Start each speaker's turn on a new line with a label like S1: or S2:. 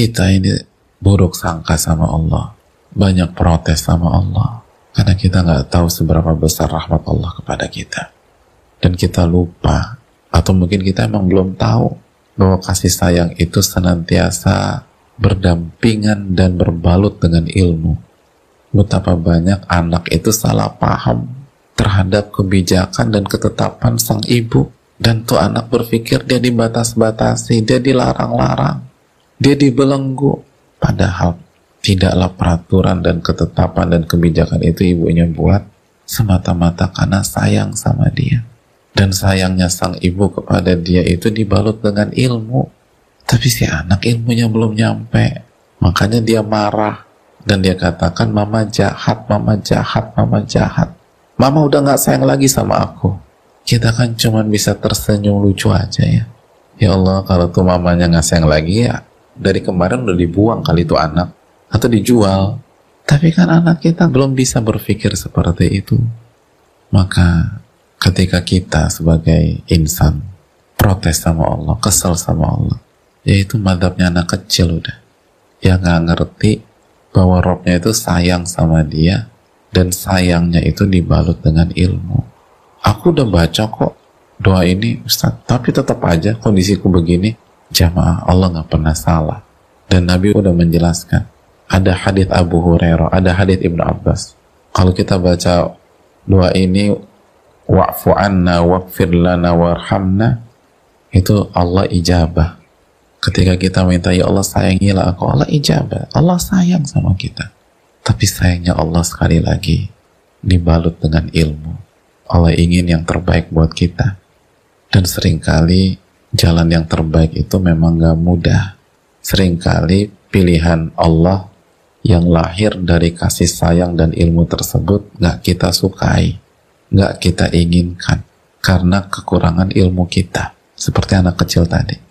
S1: kita ini buruk sangka sama Allah, banyak protes sama Allah, karena kita nggak tahu seberapa besar rahmat Allah kepada kita. Dan kita lupa, atau mungkin kita emang belum tahu bahwa kasih sayang itu senantiasa berdampingan dan berbalut dengan ilmu. Betapa banyak anak itu salah paham terhadap kebijakan dan ketetapan sang ibu. Dan tuh anak berpikir dia dibatas-batasi, dia dilarang-larang, dia dibelenggu, Padahal tidaklah peraturan dan ketetapan dan kebijakan itu ibunya buat semata-mata karena sayang sama dia. Dan sayangnya sang ibu kepada dia itu dibalut dengan ilmu. Tapi si anak ilmunya belum nyampe. Makanya dia marah. Dan dia katakan, mama jahat, mama jahat, mama jahat. Mama udah gak sayang lagi sama aku. Kita kan cuma bisa tersenyum lucu aja ya. Ya Allah, kalau tuh mamanya gak sayang lagi ya dari kemarin udah dibuang kali itu anak. Atau dijual. Tapi kan anak kita belum bisa berpikir seperti itu. Maka ketika kita sebagai insan protes sama Allah kesel sama Allah yaitu madhabnya anak kecil udah. Yang nggak ngerti bahwa robnya itu sayang sama dia dan sayangnya itu dibalut dengan ilmu. Aku udah baca kok doa ini Ustaz. Tapi tetap aja kondisiku begini jamaah Allah nggak pernah salah. Dan Nabi udah menjelaskan ada hadis Abu Hurairah ada hadis Ibnu Abbas. Kalau kita baca doa ini wa'fu anna wa'fir lana warhamna itu Allah ijabah. Ketika kita minta ya Allah sayangilah aku Allah ijabah. Allah sayang sama kita. Tapi sayangnya Allah sekali lagi dibalut dengan ilmu. Allah ingin yang terbaik buat kita. Dan sering kali jalan yang terbaik itu memang gak mudah. Seringkali pilihan Allah yang lahir dari kasih sayang dan ilmu tersebut gak kita sukai, gak kita inginkan karena kekurangan ilmu kita. Seperti anak kecil tadi.